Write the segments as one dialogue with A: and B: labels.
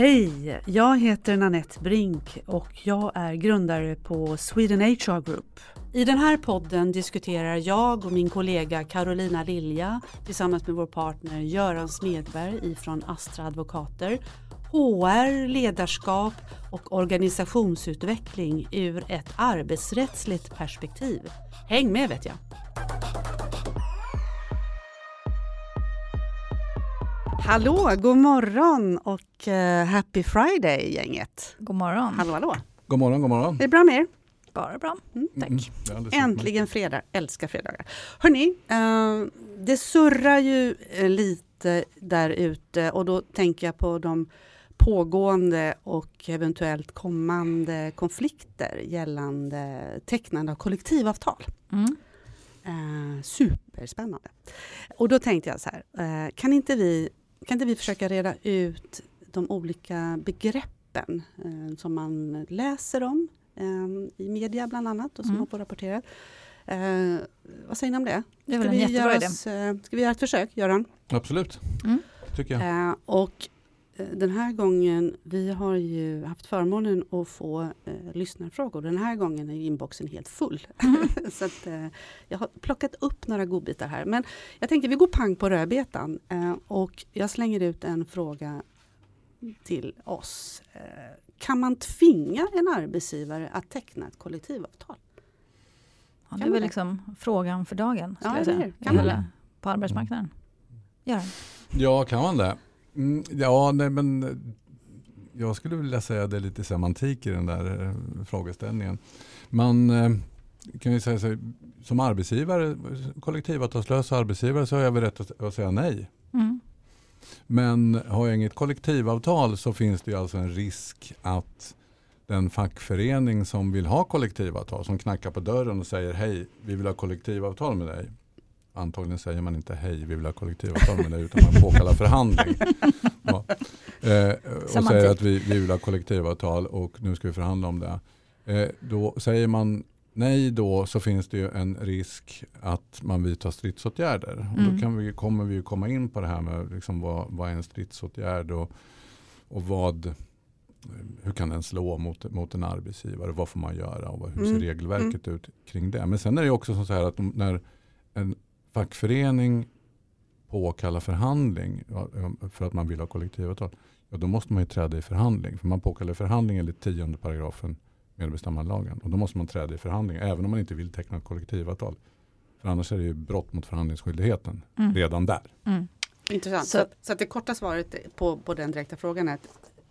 A: Hej! Jag heter Nanette Brink och jag är grundare på Sweden HR Group. I den här podden diskuterar jag och min kollega Carolina Lilja tillsammans med vår partner Göran Smedberg ifrån Astra Advokater HR, ledarskap och organisationsutveckling ur ett arbetsrättsligt perspektiv. Häng med vet jag! Hallå, god morgon och uh, happy Friday gänget.
B: God morgon.
A: Hallå, hallå.
C: God morgon, god morgon.
A: Det är bra med er?
B: Bara bra.
A: Mm, tack.
C: Mm,
A: Äntligen fredag, älskar fredagar. Hörni, uh, det surrar ju uh, lite där ute och då tänker jag på de pågående och eventuellt kommande konflikter gällande tecknande av kollektivavtal.
B: Mm.
A: Eh, superspännande. Och då tänkte jag så här, eh, kan, inte vi, kan inte vi försöka reda ut de olika begreppen eh, som man läser om eh, i media bland annat och som
B: Mm.
A: har på rapporterat. Eh, vad säger ni om det?
B: Det
A: Ska
B: en
A: vi göra oss, eh, Ska vi göra ett försök, Göran?
C: Absolut,
B: Mm.
C: tycker jag.
A: Eh, och den här gången, vi har ju haft förmånen att få eh, lyssnarfrågor. Den här gången är inboxen helt full.
B: Mm.
A: Så att, eh, jag har plockat upp några godbitar här. Men jag tänker vi går pang på rödbetan. Eh, och jag slänger ut en fråga till oss. Eh, kan man tvinga en arbetsgivare att teckna ett kollektivavtal?
B: Ja, det
A: Kan
B: är väl
A: det?
B: liksom frågan för dagen.
A: Ja,
B: jag säga.
A: hur? Kan man
B: Hela- På arbetsmarknaden. Gör
C: Ja, kan man det? Mm, ja, nej men eh, jag skulle vilja säga det är lite semantik i den där eh, frågeställningen. Man eh, kan ju säga så, som arbetsgivare, kollektivavtalslösa arbetsgivare så har jag väl rätt att, att säga nej.
B: mm.
C: Men har jag inget kollektivavtal så finns det ju alltså en risk att den fackförening som vill ha kollektivavtal, som knackar på dörren och säger hej, vi vill ha kollektivavtal med dig. Antagligen säger man inte hej, vi vill ha kollektivavtal med dig, utan man påkallar förhandling. Ja. Eh, och säger att vi, vi vill ha kollektivavtal och nu ska vi förhandla om det. Eh, då säger man nej då så finns det ju en risk att man vidtar stridsåtgärder. Och
B: Mm.
C: då kan vi, kommer vi komma in på det här med liksom vad, vad är en stridsåtgärd och, och vad, hur kan den slå mot, mot en arbetsgivare? Vad får man göra och hur ser
A: Mm.
C: regelverket ut kring det? Men sen är det också så här att de, när en fackförening påkallar förhandling för att man vill ha kollektivavtal, ja, då måste man ju träda i förhandling. För man påkallar förhandling enligt tionde paragrafen medbestämmandelagen. Och då måste man träda i förhandling även om man inte vill teckna ett kollektivavtal. För annars är det ju brott mot förhandlingsskyldigheten
B: Mm.
C: redan där.
B: Mm.
A: Intressant.
B: Så-
A: Så, det korta svaret på, på den direkta frågan är att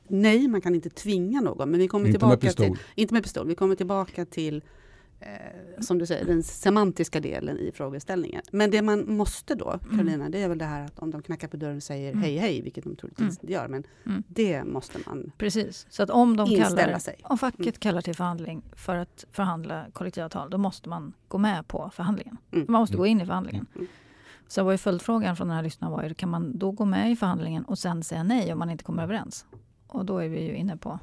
A: nej, man kan inte tvinga någon. Men vi kommer
C: Inte
A: tillbaka
C: med pistol.
A: till, inte med pistol, vi kommer tillbaka till eh, som du säger, den semantiska delen i frågeställningen. Men det man måste då, Karolina, det är väl det här att om de knackar på dörren och säger
B: Mm.
A: hej hej, vilket de troligtvis inte gör, men
B: Mm.
A: det måste man
B: Precis. Så att om, de
A: inställa
B: kallar,
A: sig.
B: om facket
A: Mm.
B: kallar till förhandling för att förhandla kollektivavtal, då måste man gå med på förhandlingen.
A: Mm.
B: Man måste
C: Mm.
B: gå in i förhandlingen.
A: Mm.
B: Så var ju följdfrågan från den här lyssnaren var ju, kan man då gå med i förhandlingen och sen säga nej om man inte kommer överens? Och då är vi ju inne på,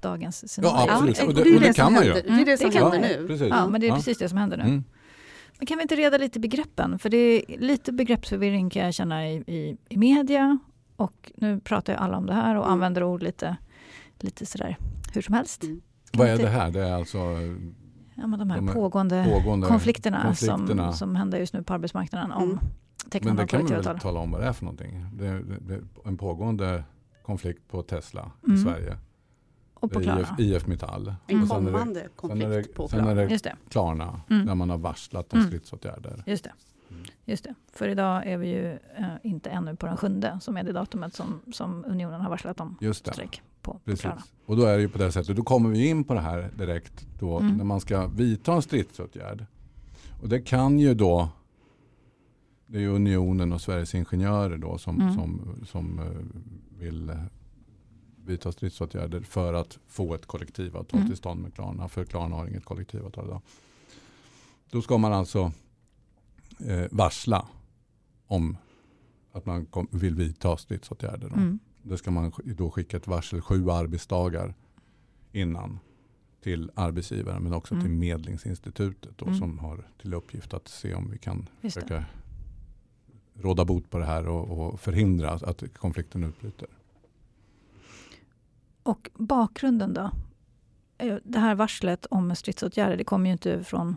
B: på dagens scenario.
C: Ja, absolut.
A: och
C: Och det-
A: är
C: och det kan man ju.
A: Det är det
B: Mm,
A: som
B: det
A: händer
B: man.
A: nu.
C: Precis.
B: Ja, men det är precis det som händer nu.
C: Mm.
B: Men kan vi inte reda lite begreppen? För det är lite begreppsförvirring kan jag känna i, i, i media. Och nu pratar ju alla om det här och
A: Mm.
B: använder ord lite, lite sådär hur som helst.
A: Mm.
B: Kan
C: Vad är
B: inte-
C: det här? Det är alltså
B: Ja, men de här
C: de
B: pågående,
C: pågående
B: konflikterna,
C: konflikterna.
B: Som, som händer just nu på arbetsmarknaden om
A: Mm.
C: Men det kan vi väl tala om vad det är för någonting. Det är, det, det är en pågående konflikt på Tesla
B: Mm.
C: i Sverige.
B: Och på
C: Det IF,
B: Klarna.
C: IF Metall.
A: En
C: är det-
A: kommande
C: Sen
A: konflikt på
C: det, sen är det
B: Just det,
C: Klarna
B: Mm.
C: där man har varslat om
B: Mm.
C: stridsåtgärder.
B: just det.
C: Mm.
B: Just det. För idag är vi ju eh, inte ännu på den sjunde som är det datumet som, som unionen har varslat om
C: Just det.
B: strejk på, på
C: Precis.
B: Klarna.
C: Och då är det ju på det sättet. Då kommer vi in på det här direkt då
B: Mm.
C: när man ska vidta en stridsåtgärd. Och det kan ju då det är ju Unionen och Sveriges Ingenjörer då som,
B: Mm.
C: som, som eh, vill vidta stridsåtgärder för att få ett kollektivavtal
B: Mm.
C: till stånd med Klarna. För Klarna har inget kollektivavtal idag. Då ska man alltså eh, varsla om att man kom, vill vidta stridsåtgärder. Då.
B: Mm.
C: Det ska man då skicka ett varsel sju arbetsdagar innan till arbetsgivaren men också
B: Mm.
C: till Medlingsinstitutet då,
B: Mm.
C: som har till uppgift att se om vi kan
B: Just det.
C: försöka råda bot på det här och, och förhindra att, att konflikten utbryter.
B: Och bakgrunden då? Eh, Det här varslet om stridsåtgärder, det kommer ju inte från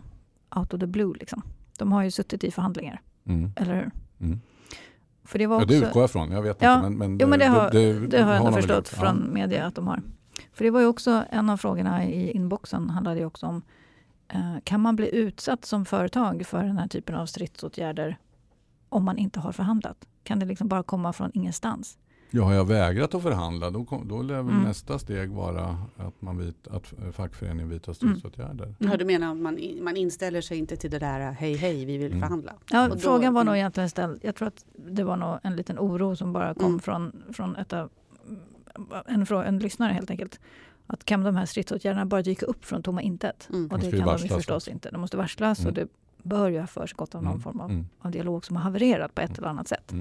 B: out of the blue. Liksom. De har ju suttit i förhandlingar,
C: Mm.
B: eller hur?
C: Mm.
B: För det var
C: Ja,
B: också...
C: det utgår jag från. Jag vet
B: Ja,
C: inte. Men, men,
B: Jo, men det har, det, har jag ändå förstått
C: gjort.
B: från media att de har. För det var ju också en av frågorna i inboxen handlade ju också om eh, kan man bli utsatt som företag för den här typen av stridsåtgärder om man inte har förhandlat? Kan det liksom bara komma från ingenstans?
C: Ja, har jag vägrat att förhandla då, kom, då lär väl
B: Mm.
C: nästa steg vara att, man vit, att fackföreningen vidtar stridsåtgärder.
A: Ja, du menar att man, man inställer sig inte till det där hej hej vi vill
C: Mm.
A: förhandla?
B: Ja,
A: Och då-
B: frågan var nog
A: mm.
B: egentligen ställd. Jag tror att det var nog en liten oro som bara kom
A: Mm.
B: från, från ett av, en, frå- en lyssnare helt enkelt. Att kan de här stridsåtgärderna bara dyka upp från tomma intet?
A: Mm.
B: Och
C: De
B: det kan de ju
C: varslas
B: förstås inte. De måste varslas och
C: Mm.
B: det bör ju ha försiggått av någon
C: Mm.
B: form av,
C: Mm.
B: av dialog som har havererat på ett eller annat sätt.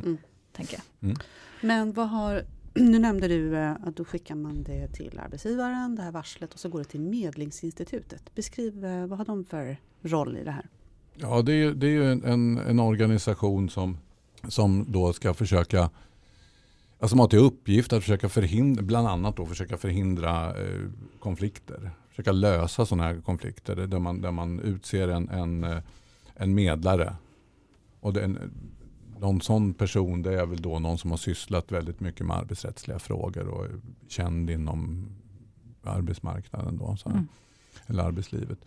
C: Mm.
A: Mm.
B: Tänker jag.
A: Men vad har, nu nämnde du eh, att då skickar man det till arbetsgivaren, det här varslet och så går det till Medlingsinstitutet. Beskriv eh, vad har de för roll i det här?
C: Ja, det är, ju- det är ju en, en, organisation som, som då ska försöka Alltså som har till uppgift att försöka förhindra, bland annat då försöka förhindra eh, konflikter. Försöka lösa sådana här konflikter där man, där man utser en, en, eh, en medlare. Och den, någon sån person det är väl då någon som har sysslat väldigt mycket med arbetsrättsliga frågor och är känd inom arbetsmarknaden. Då, så här,
B: Mm.
C: Eller arbetslivet.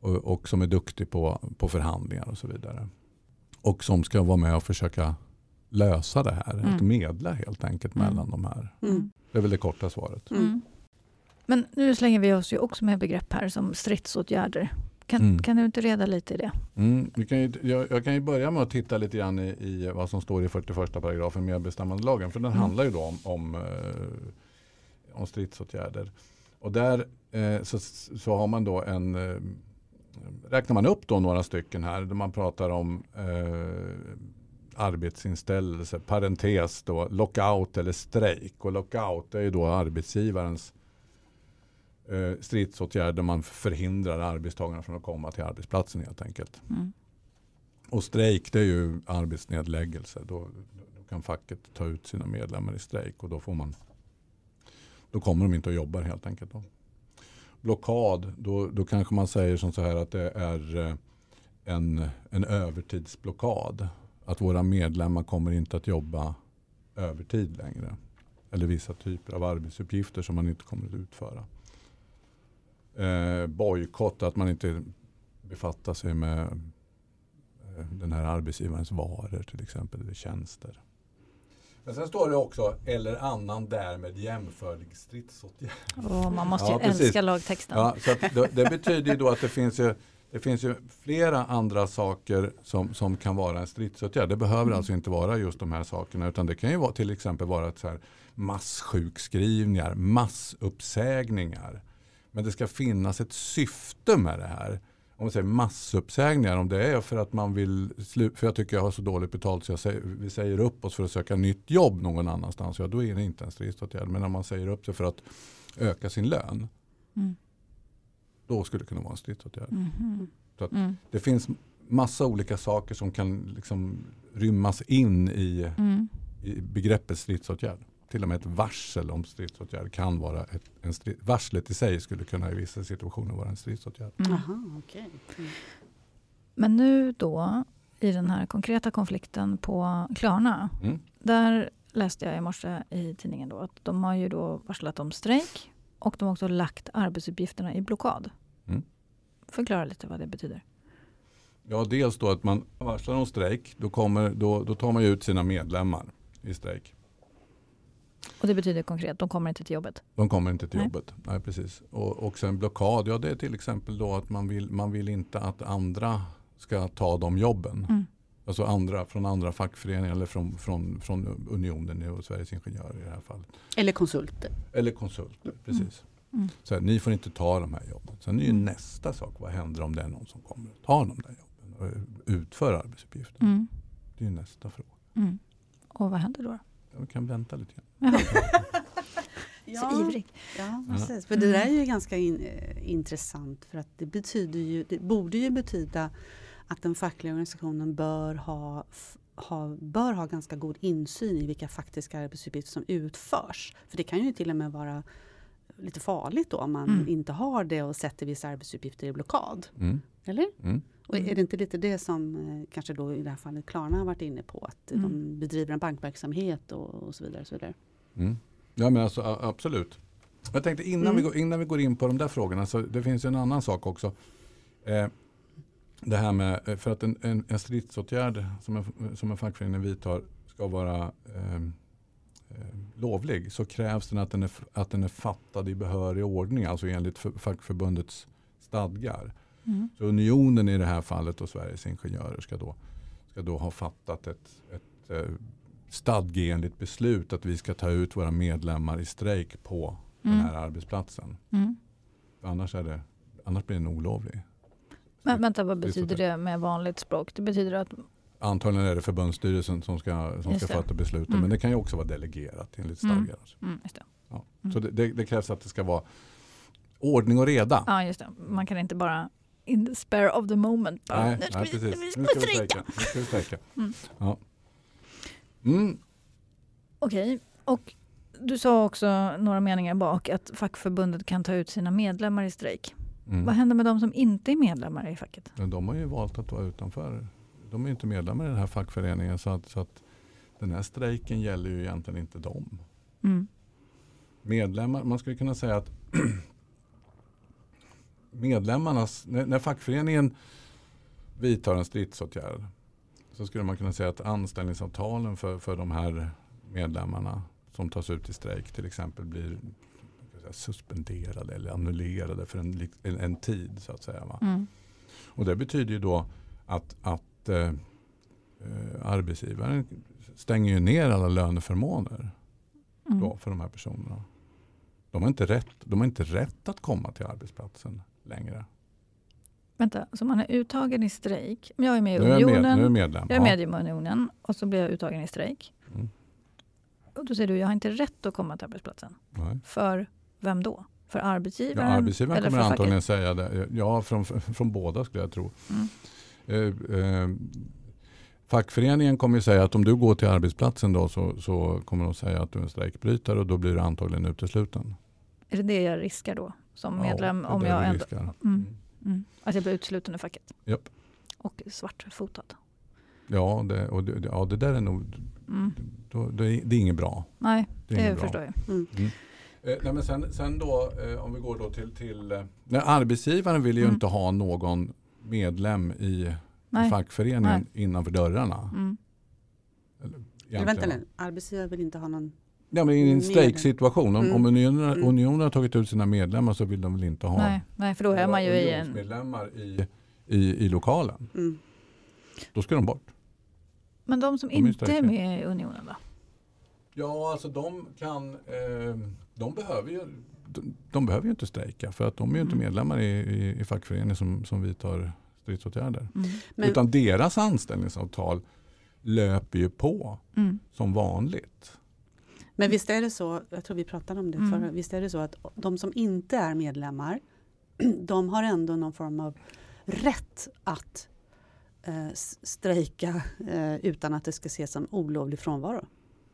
C: Och, och som är duktig på, på förhandlingar och så vidare. Och som ska vara med och försöka lösa det här.
B: Mm.
C: Att medla helt enkelt
B: Mm.
C: mellan de här.
A: Mm.
C: Det är väl det korta svaret.
A: Mm.
B: Men nu slänger vi oss ju också med begrepp här som stridsåtgärder. Kan,
C: Mm.
B: kan du inte reda lite i det?
C: Mm, kan ju, jag, jag kan ju börja med att titta lite grann i, i vad som står i 41 paragrafen medbestämmandelagen. För den
B: Mm.
C: handlar ju då om, om, eh, om stridsåtgärder. Och där eh, så, så har man då en, eh, räknar man upp då några stycken här där man pratar om eh, arbetsinställelse, parentes då, lockout eller strejk. Och lockout är ju då arbetsgivarens eh, stridsåtgärd där man förhindrar arbetstagarna från att komma till arbetsplatsen helt enkelt.
B: Mm.
C: Och strejk det är ju arbetsnedläggelse. Då, då kan facket ta ut sina medlemmar i strejk och då får man då kommer de inte att jobba helt enkelt. Då. Blockad, då, då kanske man säger som så här att det är eh, en, en övertidsblockad. Att våra medlemmar kommer inte att jobba övertid längre. Eller vissa typer av arbetsuppgifter som man inte kommer att utföra. Eh, bojkott, att man inte befattar sig med eh, den här arbetsgivarens varor till exempel, eller tjänster. Men sen står det också eller annan därmed jämförlig stridsåtgärd.
B: Och man måste
C: Ja,
B: ju
C: precis.
B: älska lagtexten.
C: Ja, så det, det betyder ju då att det finns ju, det finns ju flera andra saker som, som kan vara en stridsåtgärd. Det behöver
B: Mm.
C: alltså inte vara just de här sakerna utan det kan ju vara, till exempel vara så här massjukskrivningar, massuppsägningar. Men det ska finnas ett syfte med det här. Om man säger massuppsägningar, om det är för att man vill sluta, för jag tycker jag har så dåligt betalt så jag säger, vi säger upp oss för att söka nytt jobb någon annanstans, ja då är det inte en stridsåtgärd. Men om man säger upp sig för att öka sin lön,
B: Mm.
C: då skulle det kunna vara en stridsåtgärd. Så att-
B: Mm.
C: Det finns massa olika saker som kan liksom rymmas in i,
B: Mm.
C: i begreppet stridsåtgärd. Till och med ett varsel om stridsåtgärd kan vara ett, en strid, varslet i sig skulle kunna i vissa situationer vara en stridsåtgärd.
B: Mm.
A: Aha, okej. Mm.
B: Men nu då, i den här konkreta konflikten på Klarna,
C: Mm.
B: där läste jag i morse i tidningen då att de har ju då varslat om strejk och de har också lagt arbetsuppgifterna i blockad.
C: Mm.
B: Förklara lite vad det betyder.
C: Ja, dels då att man varslar om strejk, då, kommer, då, då tar man ju ut sina medlemmar i strejk.
B: Och det betyder konkret, de kommer inte till jobbet.
C: De kommer inte till
B: Nej.
C: jobbet. Nej, precis. Och, och sen blockad, ja det är till exempel då att man vill, man vill inte att andra ska ta de jobben.
B: Mm.
C: Alltså andra, från andra fackföreningar eller från, från, från Unionen och Sveriges Ingenjörer i det här fallet.
A: Eller konsulter.
C: Eller konsulter, precis.
B: Mm.
C: Så här, ni får inte ta de här jobben. Sen är ju
B: Mm.
C: nästa sak, vad händer om det är någon som kommer att ta de där jobben och utför arbetsuppgiften?
B: Mm.
C: Det är ju nästa fråga.
B: Mm. Och vad händer då?
C: Vi kan vänta lite grann.
A: Ja,
B: så ivrig.
A: ja precis. För det där är ju ganska in, eh, intressant för att det betyder ju, det borde ju betyda att den fackliga organisationen bör ha, ha, bör ha ganska god insyn i vilka faktiska arbetsuppgifter som utförs. För det kan ju till och med vara lite farligt då om man
B: Mm.
A: inte har det och sätter vissa arbetsuppgifter i blockad.
C: Mm.
A: Eller?
C: Mm.
A: Och
B: Mm.
A: är det inte lite det som eh, kanske då i det här fallet Klarna har varit inne på? Att
B: Mm.
A: de bedriver en bankverksamhet och, och så vidare. Och så vidare.
C: Mm. Ja men alltså absolut. Jag tänkte innan,
A: Mm.
C: vi går, innan vi går in på de där frågorna så det finns ju en annan sak också. Eh, det här med, eh, för att en, en, en stridsåtgärd som en, som en fackförening vidtar ska vara eh, lovlig så krävs det att den, är, att den är fattad i behörig ordning, alltså enligt för, fackförbundets stadgar.
B: Mm.
C: Så unionen i det här fallet och Sveriges Ingenjörer ska då, ska då ha fattat ett, ett eh, stadgeenligt beslut att vi ska ta ut våra medlemmar i strejk på den
B: Mm.
C: här arbetsplatsen.
B: Mm.
C: Annars, är det, annars blir den olovlig.
B: Men vänta, vad betyder det med vanligt språk? Det betyder att
C: Antagligen är det förbundsstyrelsen som ska, som
B: Just
C: ska fatta besluten.
B: Mm.
C: Men det kan ju också vara delegerat enligt
B: Mm.
C: stadgar.
B: mm, just det.
C: Ja.
B: Mm.
C: Så det, det, det krävs att det ska vara ordning och reda.
B: Ja, just det. Man kan inte bara in the spare of the moment.
C: Nej,
B: nu ska
C: nej,
B: vi,
C: precis.
B: ska
C: Nu
B: vi
C: ska vi
B: strejka.
C: Nu ska vi.
B: Mm.
C: Ja. Mm.
B: Okej, och du sa också några meningar bak att fackförbundet kan ta ut sina medlemmar i strejk.
C: Mm.
B: Vad händer med de som inte är medlemmar i facket?
C: Men de har ju valt att vara utanför. De är inte medlemmar i den här fackföreningen. Så att, så att den här strejken gäller ju egentligen inte dem.
B: Mm.
C: Medlemmar, man skulle kunna säga att medlemmarnas, när, när fackföreningen vidtar en stridsåtgärd så skulle man kunna säga att anställningsavtalen för, för de här medlemmarna som tas ut i strejk till exempel blir suspenderade eller annullerade för en, en, en tid så att säga. Va?
B: Mm.
C: Och det betyder ju då att, att eh, arbetsgivaren stänger ju ner alla löneförmåner
B: Mm.
C: då för de här personerna. De har, inte rätt, de har inte rätt att komma till arbetsplatsen längre.
B: Vänta, så man är uttagen i strejk. Men Jag är med i
C: jag, med,
B: unionen.
C: nu är jag medlem.
B: Jag är medlem i unionen och så blir jag uttagen i strejk.
C: Mm.
B: Och då säger du, jag har inte rätt att komma till arbetsplatsen.
C: Nej.
B: För vem då? För
C: Ja,
B: arbetsgivaren?
C: arbetsgivaren
B: eller
C: kommer
B: för
C: antagligen
B: facket?
C: säga det. Ja, från, från båda skulle jag tro.
B: Mm.
C: Eh, eh, fackföreningen kommer säga att om du går till arbetsplatsen då så, så kommer de säga att du är en strejkbrytare och då blir du antagligen utesluten.
B: Är det det jag riskar då som medlem?
C: Ja,
B: om jag ändå. Mm.
C: Mm.
B: mm, att jag blir utesluten ur facket?
C: Japp.
B: Och svartfotad?
C: Ja, det, och det, ja, det där är nog
B: Mm.
C: då, det, är, det är inget bra.
B: Nej,
C: Det
B: det,
C: inget bra.
B: förstår jag.
A: Mm.
C: Eh, nej, men sen, sen då, eh, om vi går då till, till eh, nej, arbetsgivaren vill ju
B: Mm.
C: inte ha någon medlem i, i
B: Nej.
C: fackföreningen innanför dörrarna.
B: Mm.
A: Eller vänta nu, arbetsgivare vill inte ha någon...
C: Ja, men I en strejksituation, om,
A: Mm.
C: om unionen,
A: Mm.
C: unionen har tagit ut sina medlemmar så vill de väl inte ha
B: Nej, nej, för då är man ju i en...
C: unionsmedlemmar i, i, i lokalen.
A: Mm.
C: Då ska de bort.
B: Men de som
C: De är
B: inte är med i unionen då?
C: Ja, alltså de kan, eh, de behöver ju de, de behöver ju inte strejka för att de är ju inte
B: Mm.
C: medlemmar i, i, i fackföreningen som, som vidtar stridsåtgärder.
B: Mm.
A: Men,
C: Utan deras anställningsavtal löper ju på
B: Mm.
C: som vanligt.
A: Men visst är det så, jag tror vi pratade om det
B: Mm.
A: förra, visst är det så att de som inte är medlemmar, de har ändå någon form av rätt att eh, strejka eh, utan att det ska ses som olovlig frånvaro.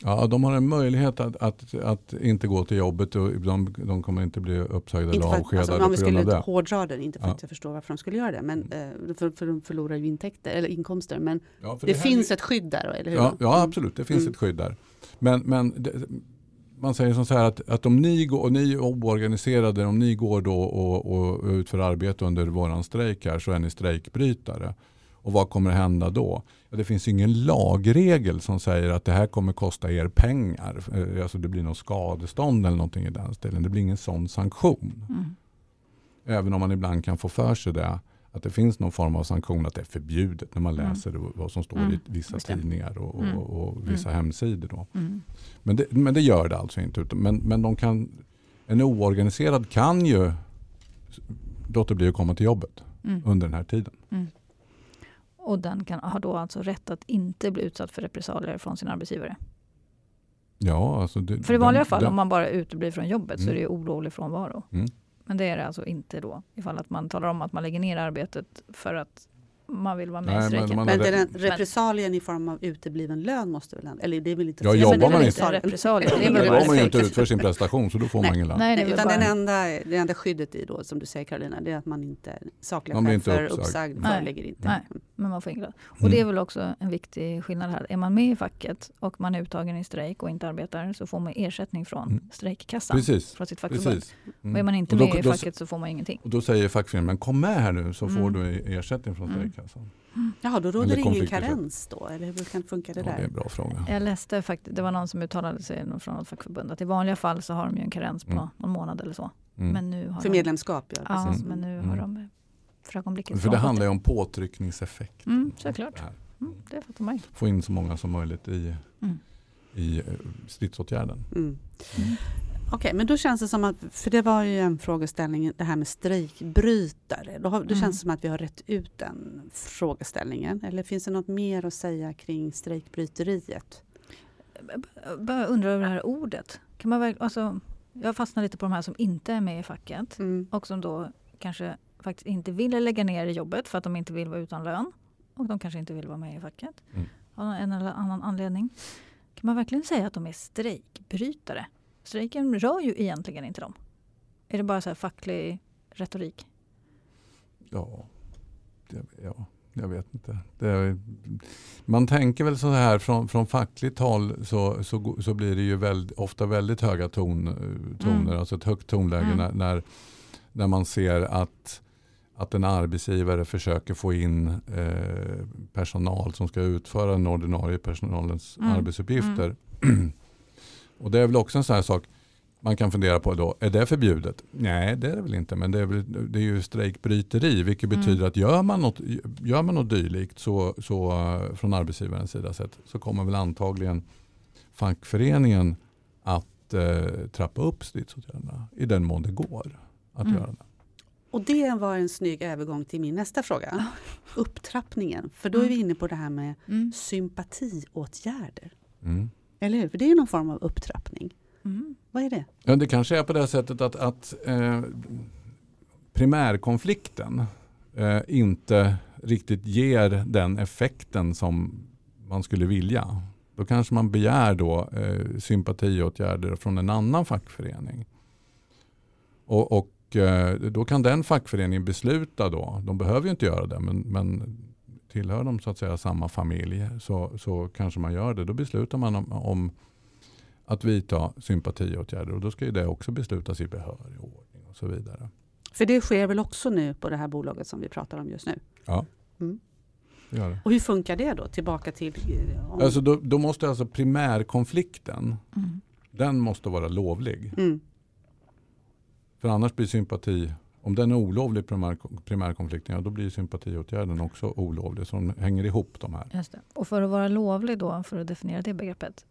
C: Ja, de har en möjlighet att, att, att inte gå till jobbet och de, de kommer inte bli uppsagda
A: Inte
C: eller
A: för
C: avskedade
A: alltså, om vi skulle
C: det.
A: hårdra det, inte för
C: Ja.
A: att jag förstår varför de skulle göra det, men, eh, för, för de förlorar ju intäkter, eller inkomster. Men
C: Ja,
A: det,
C: här
A: finns
C: är-
A: ett skydd där, eller hur?
C: Ja, ja absolut, det finns
A: Mm.
C: ett skydd där. Men, men det, man säger som så här att, att om ni, går, och ni är oorganiserade, om ni går då och, och utför arbete under våran strejk här så är ni strejkbrytare. Och vad kommer hända då? Det finns ingen lagregel som säger att det här kommer kosta er pengar. Eh, Alltså det blir något skadestånd eller någonting i den stilen. Det blir ingen sån sanktion.
B: Mm.
C: Även om man ibland kan få för sig det. Att det finns någon form av sanktion att det är förbjudet när man
B: Mm.
C: läser vad som står
B: Mm,
C: i vissa tidningar och,
B: Mm.
C: och, och vissa hemsidor. Då.
B: Mm.
C: Men, det, men det gör det alltså inte. Men, men de kan, en oorganiserad kan ju låta bli att komma till jobbet
B: Mm.
C: under den här tiden.
B: Mm. Och den kan, har då alltså rätt att inte bli utsatt för repressalier från sin arbetsgivare.
C: Ja, alltså det,
B: För i vanliga
C: den-
B: fall
C: den-
B: om man bara uteblir från jobbet så är
C: Mm.
B: det ju olovlig frånvaro.
C: Mm.
B: Men det är det alltså inte då ifall att man talar om att man lägger ner arbetet för att man vill vara med
C: Nej,
B: i strejken.
C: men
A: Men den repressalien i form av utebliven lön måste väl ändå, eller det är väl inte
C: Ja, jobbar
B: men
C: man inte-
B: repressalier. Det
C: har man ju inte utfört sin prestation så då får man ingen lön.
B: Nej, väl
A: Utan
B: bara...
A: den enda, det enda skyddet i då, som du säger Carolina, det är att man inte sakliga skäl för
C: uppsagd.
B: Nej.
A: föreligger inte.
B: Nej. Men man får ingen lön. Och
C: Mm.
B: det är väl också en viktig skillnad här. Är man med i facket och man är uttagen i strejk och inte arbetar så får man ersättning från
C: Mm.
B: strejkkassan.
C: Precis.
B: Från sitt fackförbund.
C: Precis.
B: Och är man
C: Mm.
B: inte
C: Och då-
B: med i facket så får man ingenting.
C: Och då säger fackföreningen, men kom med här nu så får
B: Mm.
C: du ersättning från
B: Mm.
C: strejkkassan.
A: Jaha, då råder
C: Eller
A: det ingen karens då? Eller hur kan funka det
C: Ja, det är
A: där?
C: en bra fråga.
B: Jag läste faktiskt, det var någon som uttalade sig från ett fackförbund att i vanliga fall så har de ju en karens på
C: Mm.
B: någon månad eller så.
C: Mm.
B: Men nu har
A: För
B: de,
A: medlemskap, ja.
B: Ja, men nu
C: Mm.
B: har de för ögonblicket
C: För det handlar ju om påtryckningseffekt.
B: Mm, såklart.
C: Det.
B: Mm, det fattar man ju.
C: Få in så många som möjligt i,
B: Mm.
C: i eh, stridsåtgärden.
A: Mm.
C: Mm.
A: Okej, men då känns det som att, för det var ju en frågeställning, det här med strejkbrytare. Då, har, då
B: Mm.
A: känns det som att vi har rätt ut den frågeställningen. Eller finns det något mer att säga kring strejkbryteriet?
B: Jag bara undrar över det här ordet. Kan man verk, alltså, jag fastnar lite på de här som inte är med i facket
A: Mm.
B: och som då kanske faktiskt inte vill lägga ner jobbet för att de inte vill vara utan lön. Och de kanske inte vill vara med i facket
C: Mm.
B: av en eller annan anledning. Kan man verkligen säga att de är strejkbrytare? Strejken rör ju egentligen inte dem. Är det bara så här facklig retorik?
C: Ja, det, ja, jag vet inte. Är, man tänker väl så här från, från fackligt håll så, så, så blir det ju väldigt, ofta väldigt höga ton, eh, toner,
B: Mm.
C: alltså ett högt tonläge
B: Mm.
C: när, när, när man ser att, att en arbetsgivare försöker få in eh, personal som ska utföra den ordinarie personalens
B: Mm.
C: arbetsuppgifter. Och det är väl också en sån här sak man kan fundera på då, är det förbjudet? Nej, det är det väl inte, men det är, väl, det är ju strejkbryteri, vilket
B: Mm.
C: betyder att gör man något, gör man något dylikt så, så, eh, från arbetsgivarens sida sett, så kommer väl antagligen fackföreningen att eh, trappa upp stridsåtgärderna i den mån det går att
B: Mm.
C: göra det.
A: Och det var en snygg övergång till min nästa fråga. Upptrappningen. För då är vi inne på det här med
B: Mm.
A: sympatiåtgärder.
C: Mm.
A: Eller hur? För det är någon form av upptrappning.
B: Mm.
A: Vad är det?
C: Ja, det kanske är på det sättet att, att eh, primärkonflikten eh, inte riktigt ger den effekten som man skulle vilja. Då kanske man begär då, eh, sympatiåtgärder från en annan fackförening. Och, och eh, då kan den fackföreningen besluta då, de behöver ju inte göra det, men, men tillhör de så att säga samma familj så, så kanske man gör det. Då beslutar man om, om att vidta sympatiåtgärder och då ska ju det också beslutas i behörig ordning och så vidare.
A: För det sker väl också nu på det här bolaget som vi pratar om just nu.
C: Ja,
A: Mm. Och hur funkar det då? Tillbaka till... eh, om-
C: Alltså då, då måste alltså primärkonflikten,
B: Mm.
C: den måste vara lovlig.
A: mm.
C: För annars blir sympati, om den är olovlig primär, primärkonflikten, ja, då blir sympatiåtgärden också olovlig. Så de hänger ihop de här.
B: Och för att vara lovlig då, för att definiera det begreppet,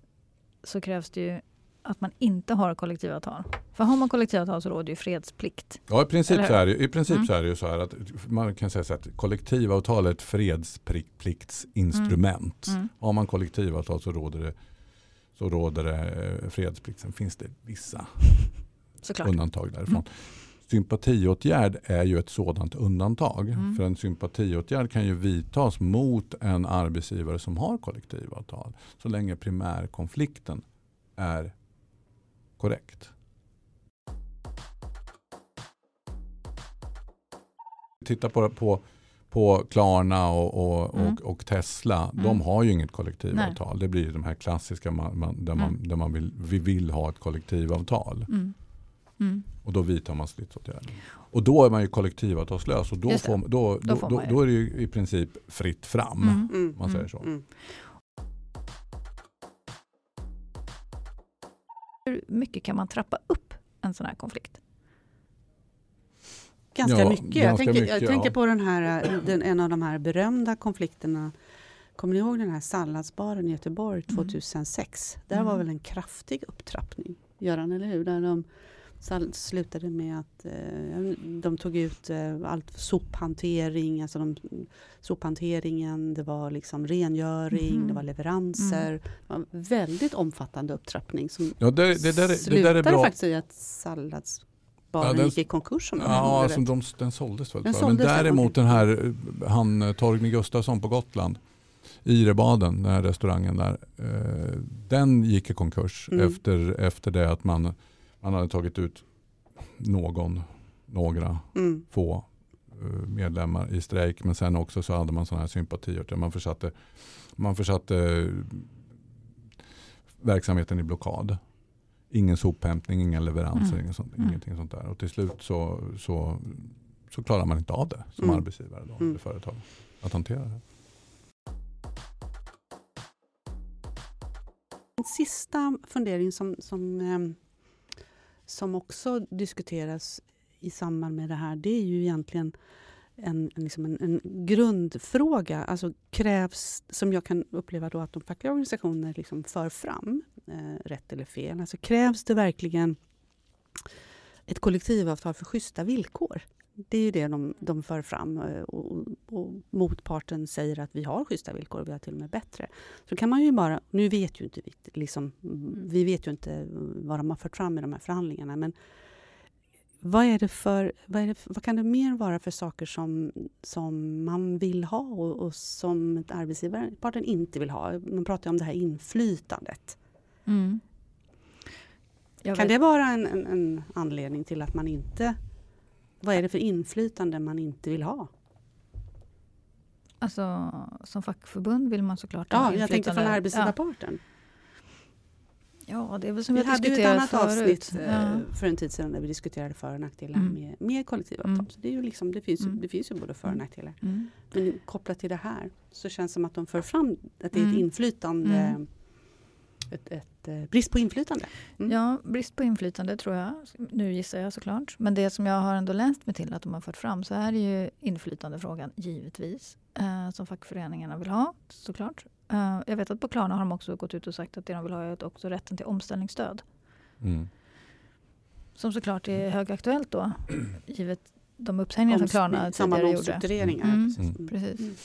B: så krävs det ju att man inte har kollektivavtal. För har man kollektivavtal så råder ju fredsplikt.
C: Ja, i princip, så är det, i princip
B: Mm.
C: så är det ju så här att man kan säga så att kollektivavtal är ett fredspliktsinstrument.
B: Mm.
C: Har man kollektivavtal så råder det, så råder det eh, fredsplikt. Sen finns det vissa
B: Såklart.
C: undantag därifrån. Sympatiåtgärd är ju ett sådant undantag.
B: Mm.
C: För en sympatiåtgärd kan ju vidtas mot en arbetsgivare som har kollektivavtal. Så länge primärkonflikten är korrekt. Titta på, på, på Klarna och, och,
B: Mm.
C: och, och Tesla.
B: Mm.
C: De har ju inget kollektivavtal. Det blir de här klassiska man, man, där, man,
B: Mm.
C: där man vill, vi vill ha ett kollektivavtal.
B: Mm. Mm.
C: Och då vidtar man stridsåtgärder. Och då är man ju kollektivavtalslös och då, får, då, då,
B: Då får
C: då, då är det ju i princip fritt fram.
B: Mm.
A: Mm.
C: Man säger
B: Mm.
C: så.
A: Mm.
B: Hur mycket kan man trappa upp en sån här konflikt?
A: Ganska
C: Ja,
A: mycket. Jag
C: ganska
A: tänker,
C: mycket,
A: jag tänker
C: ja.
A: på den här, eh, den, en av de här berömda konflikterna. Kommer ni ihåg den här salladsbaren i Göteborg
B: Mm. 2006?
A: Där var
B: Mm.
A: väl en kraftig upptrappning, Göran, eller hur? Där de sall- slutade med att eh, de tog ut eh, allt sophantering, alltså de, sophanteringen, det var liksom rengöring,
B: Mhm.
A: det var leveranser. Det var en väldigt omfattande upptrappning som
C: Ja, det, det, där, är- det
A: slutade
C: där är bra.
A: faktiskt i att sallads bara
C: Ja,
A: gick i konkurs. Om jag
C: Ja, alltså de, den såldes väl?
A: Den.
C: Men
A: såldes, ja,
C: däremot den här, eh, han eh, Torgny Gustafsson på Gotland, Irebaden, den här restaurangen där, eh, den gick i konkurs
A: Mm.
C: efter, efter det att man, man hade tagit ut någon, några
A: Mm.
C: få eh, medlemmar i strejk. Men sen också så hade man sådana här sympatier. Man försatte, man försatte eh, verksamheten i blockad. Ingen sophämtning, inga leveranser,
B: Mm.
C: ingen sånt,
B: Mm.
C: ingenting sånt där. Och till slut så, så, så klarar man inte av det som
A: Mm.
C: arbetsgivare då,
A: Mm.
C: eller företag. Att hantera det.
A: En sista fundering som, som, ehm, som också diskuteras i samband med det här det är ju egentligen en, liksom en, en grundfråga. Alltså krävs, som jag kan uppleva då att de fackliga organisationerna liksom för fram, eh, rätt eller fel. Alltså krävs det verkligen ett kollektivavtal för schyssta villkor? Det är ju det de, de för fram eh, och, och motparten säger att vi har schyssta villkor, vi har till och med bättre. Så kan man ju bara, nu vet ju inte vi, liksom, vi vet ju inte vad de har fört fram i de här förhandlingarna, men vad, är det för, vad, är det, vad kan det mer vara för saker som, som man vill ha och, och som arbetsgivarparten inte vill ha? Man pratar ju om det här inflytandet.
B: Mm.
A: Kan det vara en, en, en anledning till att man inte... Vad är det för inflytande man inte vill ha?
B: Alltså, som fackförbund vill man såklart ha
A: Ja, jag tänkte från
B: inflytande.
A: arbetsgivarparten.
B: Ja, ja, det är väl som
A: Vi
B: vi
A: hade ju ett annat
B: förut.
A: avsnitt
B: Ja.
A: eh, för en tid sedan där vi diskuterade för och nackdelar
B: Mm.
A: med, med kollektivavtal.
B: Mm.
A: Så det, är ju liksom, det, finns
B: Mm.
A: det finns ju både för och
B: Mm.
A: nackdelar.
B: Mm.
A: Men kopplat till det här så känns det som att de för fram att det är ett
B: Mm.
A: inflytande, Ett, ett, eh, brist på inflytande. Mm.
B: Ja, brist på inflytande tror jag. Nu gissar jag såklart. Men det som jag har ändå läst mig till att de har fört fram så är det ju inflytandefrågan givetvis. Eh, som fackföreningarna vill ha såklart. Eh, jag vet att på Klarna har de också gått ut och sagt att det de vill ha är också rätten till omställningsstöd.
C: Mm.
B: Som såklart är högaktuellt då. Givet de uppsägningar som Klarna tidigare gjorde.
A: omstruktureringar.
B: Mm.
A: Precis.
C: Mm.
A: Mm.
B: Precis.
A: Mm.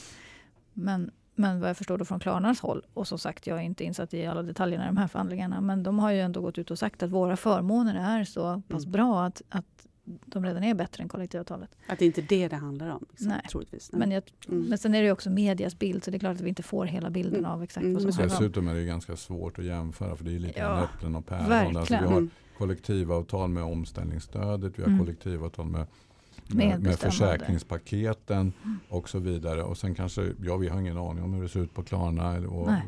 B: Men, men vad jag förstår då från Klarnas håll, och som sagt jag är inte insatt i alla detaljerna i de här förhandlingarna, men de har ju ändå gått ut och sagt att våra förmåner är så pass
A: Mm.
B: bra att, att de redan är bättre än kollektivavtalet.
A: Att det inte är det det handlar om. Liksom,
B: Nej.
A: Troligtvis.
B: Men, jag,
A: Mm.
B: men sen är det ju också medias bild, så det är klart att vi inte får hela bilden
A: Mm.
B: av exakt
A: Mm,
B: vad som om.
C: Dessutom är det ganska svårt att jämföra för det är lite
B: Ja,
C: äpplen och päron. Alltså vi har
A: Mm.
C: kollektivavtal med omställningsstödet, vi har
B: Mm.
C: kollektivavtal med, med, med försäkringspaketen
B: Mm.
C: och så vidare. Och sen kanske, ja vi har ingen aning om hur det ser ut på Klarna och
B: Nej.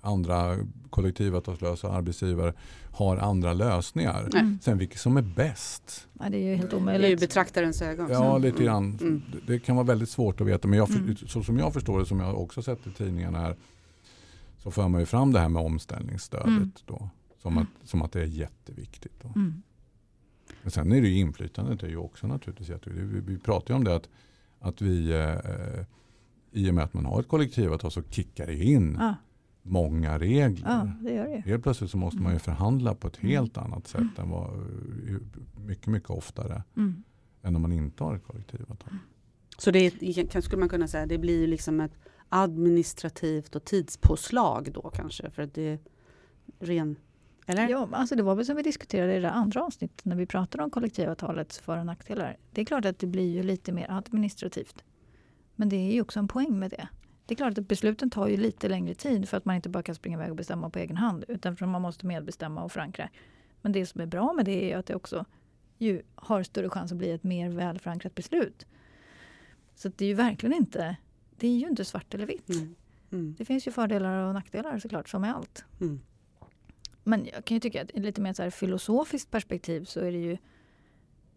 C: andra kollektivavtalslösa arbetsgivare har andra lösningar.
A: Nej.
B: Mm.
C: Sen vilket som är bäst,
B: Ja, det är ju helt
A: Det är ju
B: omöjligt.
A: betraktarens ögon.
C: ja
A: Så.
C: lite grann.
A: Mm.
C: Det- kan vara väldigt svårt att veta. Men jag,
B: Mm.
C: så som jag förstår det, som jag också sett i tidningarna här, så för man ju fram det här med omställningsstödet.
B: Mm.
C: Då, som, att, som att det är jätteviktigt. Då.
B: Mm.
C: Men sen är det ju inflytandet är ju också naturligtvis jätteviktigt. Vi, vi pratar ju om det att, att vi eh, i och med att man har ett kollektivavtal så kickar det in
B: Ja,
C: många regler.
B: ja, det gör det.
C: Helt plötsligt så måste man ju förhandla på ett helt annat sätt än vad, mycket, mycket oftare
B: Mm.
C: än om man inte har ett kollektivavtal.
A: Så det är, kan- skulle man kunna säga, det blir ju liksom ett administrativt och tidspåslag då kanske för att det är ren... Eller?
B: Ja, alltså det var väl som vi diskuterade i det andra avsnittet när vi pratade om kollektivavtalets för och nackdelar. Det är klart att det blir ju lite mer administrativt. Men det är ju också en poäng med det. Det är klart att besluten tar ju lite längre tid för att man inte bara kan springa iväg och bestämma på egen hand utan för att man måste medbestämma och förankra. Men det som är bra med det är ju att det också ju har större chans att bli ett mer välförankrat beslut. Så det är ju verkligen inte, det är ju inte svart eller vitt.
A: Mm. Mm.
B: Det finns ju fördelar och nackdelar såklart som med allt.
A: Mm.
B: Men jag kan ju tycka att i lite mer så här filosofiskt perspektiv så är det ju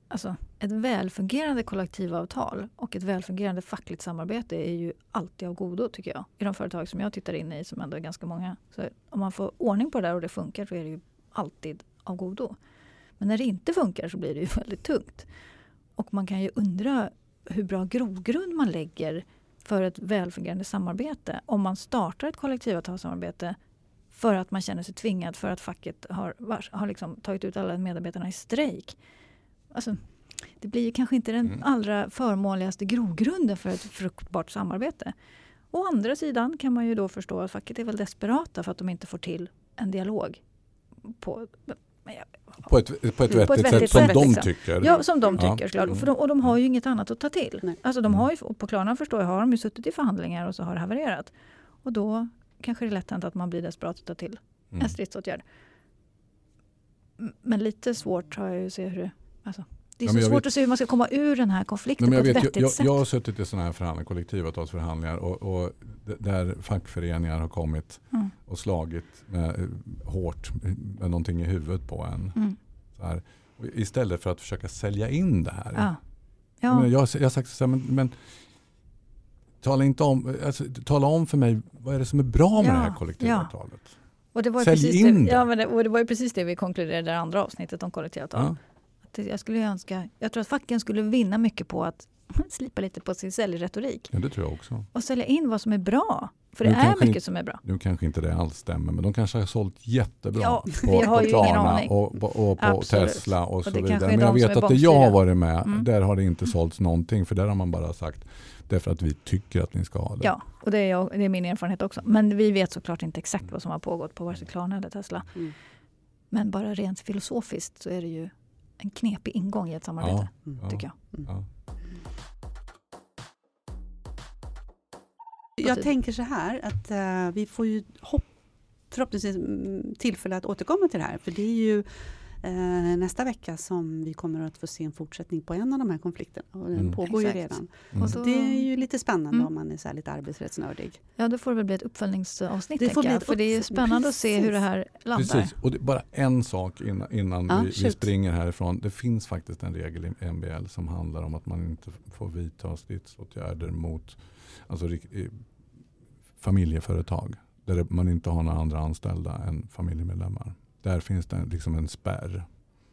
B: alltså, ett välfungerande kollektivavtal och ett välfungerande fackligt samarbete är ju alltid av godo tycker jag. I de företag som jag tittar in i som ändå är ganska många. Så om man får ordning på det där och det funkar så är det ju alltid av godo. Men när det inte funkar så blir det ju väldigt tungt. Och man kan ju undra hur bra grogrund man lägger för ett välfungerande samarbete om man startar ett kollektivavtalssamarbete för att man känner sig tvingad för att facket har, har liksom tagit ut alla medarbetarna i strejk. Alltså, det blir ju kanske inte den
C: Mm.
B: allra förmånligaste grogrunden för ett fruktbart samarbete. Å andra sidan kan man ju då förstå att facket är väl desperata för att de inte får till en dialog. På,
C: På ett, på ett vettigt,
B: På ett
C: sätt
B: vettigt
C: som
B: sätt,
C: de
B: liksom.
C: tycker.
B: Ja, som de
C: Ja.
B: tycker såklart. För de, och de har ju inget annat att ta till.
A: Nej.
B: Alltså de har ju, på Klarna förstår jag, har de ju suttit i förhandlingar och så har det havererat. Och då kanske det är lätt hänt att man blir desperat att ta till
C: Mm.
B: en stridsåtgärd. Men lite svårt har jag ju att se hur det... Alltså, det är
C: Ja,
B: så svårt
C: vet-
B: att se hur man ska komma ur den här konflikten
C: men
B: på
C: jag,
B: ett
C: vet,
B: vettigt
C: jag,
B: sätt.
C: jag har suttit i sådana här förhandlingar, kollektivavtalsförhandlingar och, och där fackföreningar har kommit
B: Mm.
C: och slagit med, eh, hårt med någonting i huvudet på en.
B: Mm.
C: Istället för att försöka sälja in det här.
B: Ja.
C: Jag,
B: Ja.
C: jag, jag har sagt så här, men, men tala, inte om, alltså, tala om för mig vad är det som är bra med
B: Ja,
C: det här kollektivavtalet.
B: Och det var
C: Sälj
B: precis
C: in
B: det, ja, men det, och det var ju precis det vi konkluderade i det andra avsnittet om kollektivavtal.
C: Ja.
B: Att Jag, skulle önska, jag tror att facken skulle vinna mycket på att slipa lite på sin säljretorik
C: Ja, det tror jag också.
B: och sälja in vad som är bra. För det
C: Nu
B: är
C: kanske
B: mycket
C: inte-
B: som är bra.
C: Nu kanske inte det alls stämmer, men de kanske har sålt jättebra
B: Ja,
C: på,
B: vi har
C: på
B: ju ingen
C: Klarna
B: aning.
C: och, och, och på. Tesla och,
B: Och
C: så
B: det
C: vidare.
B: är
C: Men jag vet
B: är
C: att det jag har varit med,
B: Mm.
C: där har det inte sålts någonting. För där har man bara sagt, därför att vi tycker att ni ska ha det.
B: Ja, och det är, jag, det är min erfarenhet också. Men vi vet såklart inte exakt vad som har pågått på vare sig Klarna eller Tesla.
A: Mm.
B: Men bara rent filosofiskt så är det ju en knepig ingång i ett samarbete,
C: Ja.
B: tycker jag.
C: Ja.
A: Jag tänker så här att eh, vi får ju hopp, förhoppningsvis mm, tillfälle att återkomma till det här. För det är ju eh, nästa vecka som vi kommer att få se en fortsättning på en av de här konflikterna. Och den
C: Mm.
A: pågår ju
B: Exakt.
A: redan.
C: Mm.
B: Och
A: Så det är ju lite spännande
B: Mm.
A: om man är så här lite arbetsrättsnördig.
B: Ja, då får det väl bli ett uppföljningsavsnitt,
A: Det får bli ett
B: För det är ju spännande att se hur det här landar.
C: Precis, och det, bara en sak innan, innan
A: Ja,
C: vi, vi springer härifrån. Det finns faktiskt en regel i MBL som handlar om att man inte får vidta stridsåtgärder mot alltså, familjeföretag. Där man inte har några andra anställda än familjemedlemmar. Där finns det en- liksom en spärr.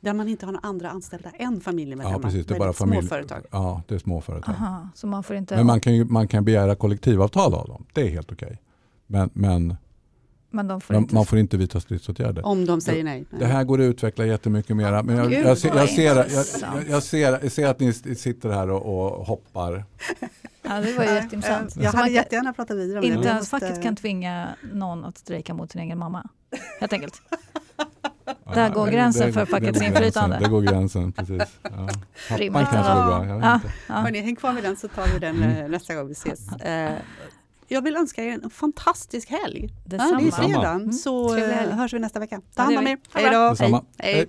A: Där man inte har några andra anställda än familjemedlemmar.
C: Ja, precis. Det är bara
A: små
C: familj,
A: företag.
C: Ja, det är små företag.
B: Aha, så man får inte...
C: Men man kan, ju, man kan begära kollektivavtal av dem. Det är helt okej. Men, men
B: men de får
C: man,
B: inte...
C: man får inte vidta stridsåtgärder.
A: Om de säger nej.
C: Det här går att utveckla jättemycket mera. Men jag,
B: Gud,
C: jag, ser, jag, ser, jag, ser, jag ser att ni sitter här och, och hoppar.
B: Ja, det var jätteintressant.
A: Jag hade jättegärna pratat vidare om det.
B: inte
A: men
B: ens facket kan tvinga någon att strejka mot sin egen mamma. Helt enkelt. Där går gränsen för fackets inflytande.
C: Där går gränsen, precis. Ja. Pappan kanske går bra, jag vet
B: Ja,
C: inte.
B: ja.
A: Hörni, häng kvar vid den så tar vi den eh, nästa gång vi ses. Jag vill önska er en fantastisk helg. Ja, det är
B: Detsamma.
C: Detsamma.
A: fredag,
B: Mm,
A: så
B: trevlig
A: eh,
B: helg.
A: hörs vi nästa vecka. Ta hand om er. Hej då!
C: Detsamma. Hej.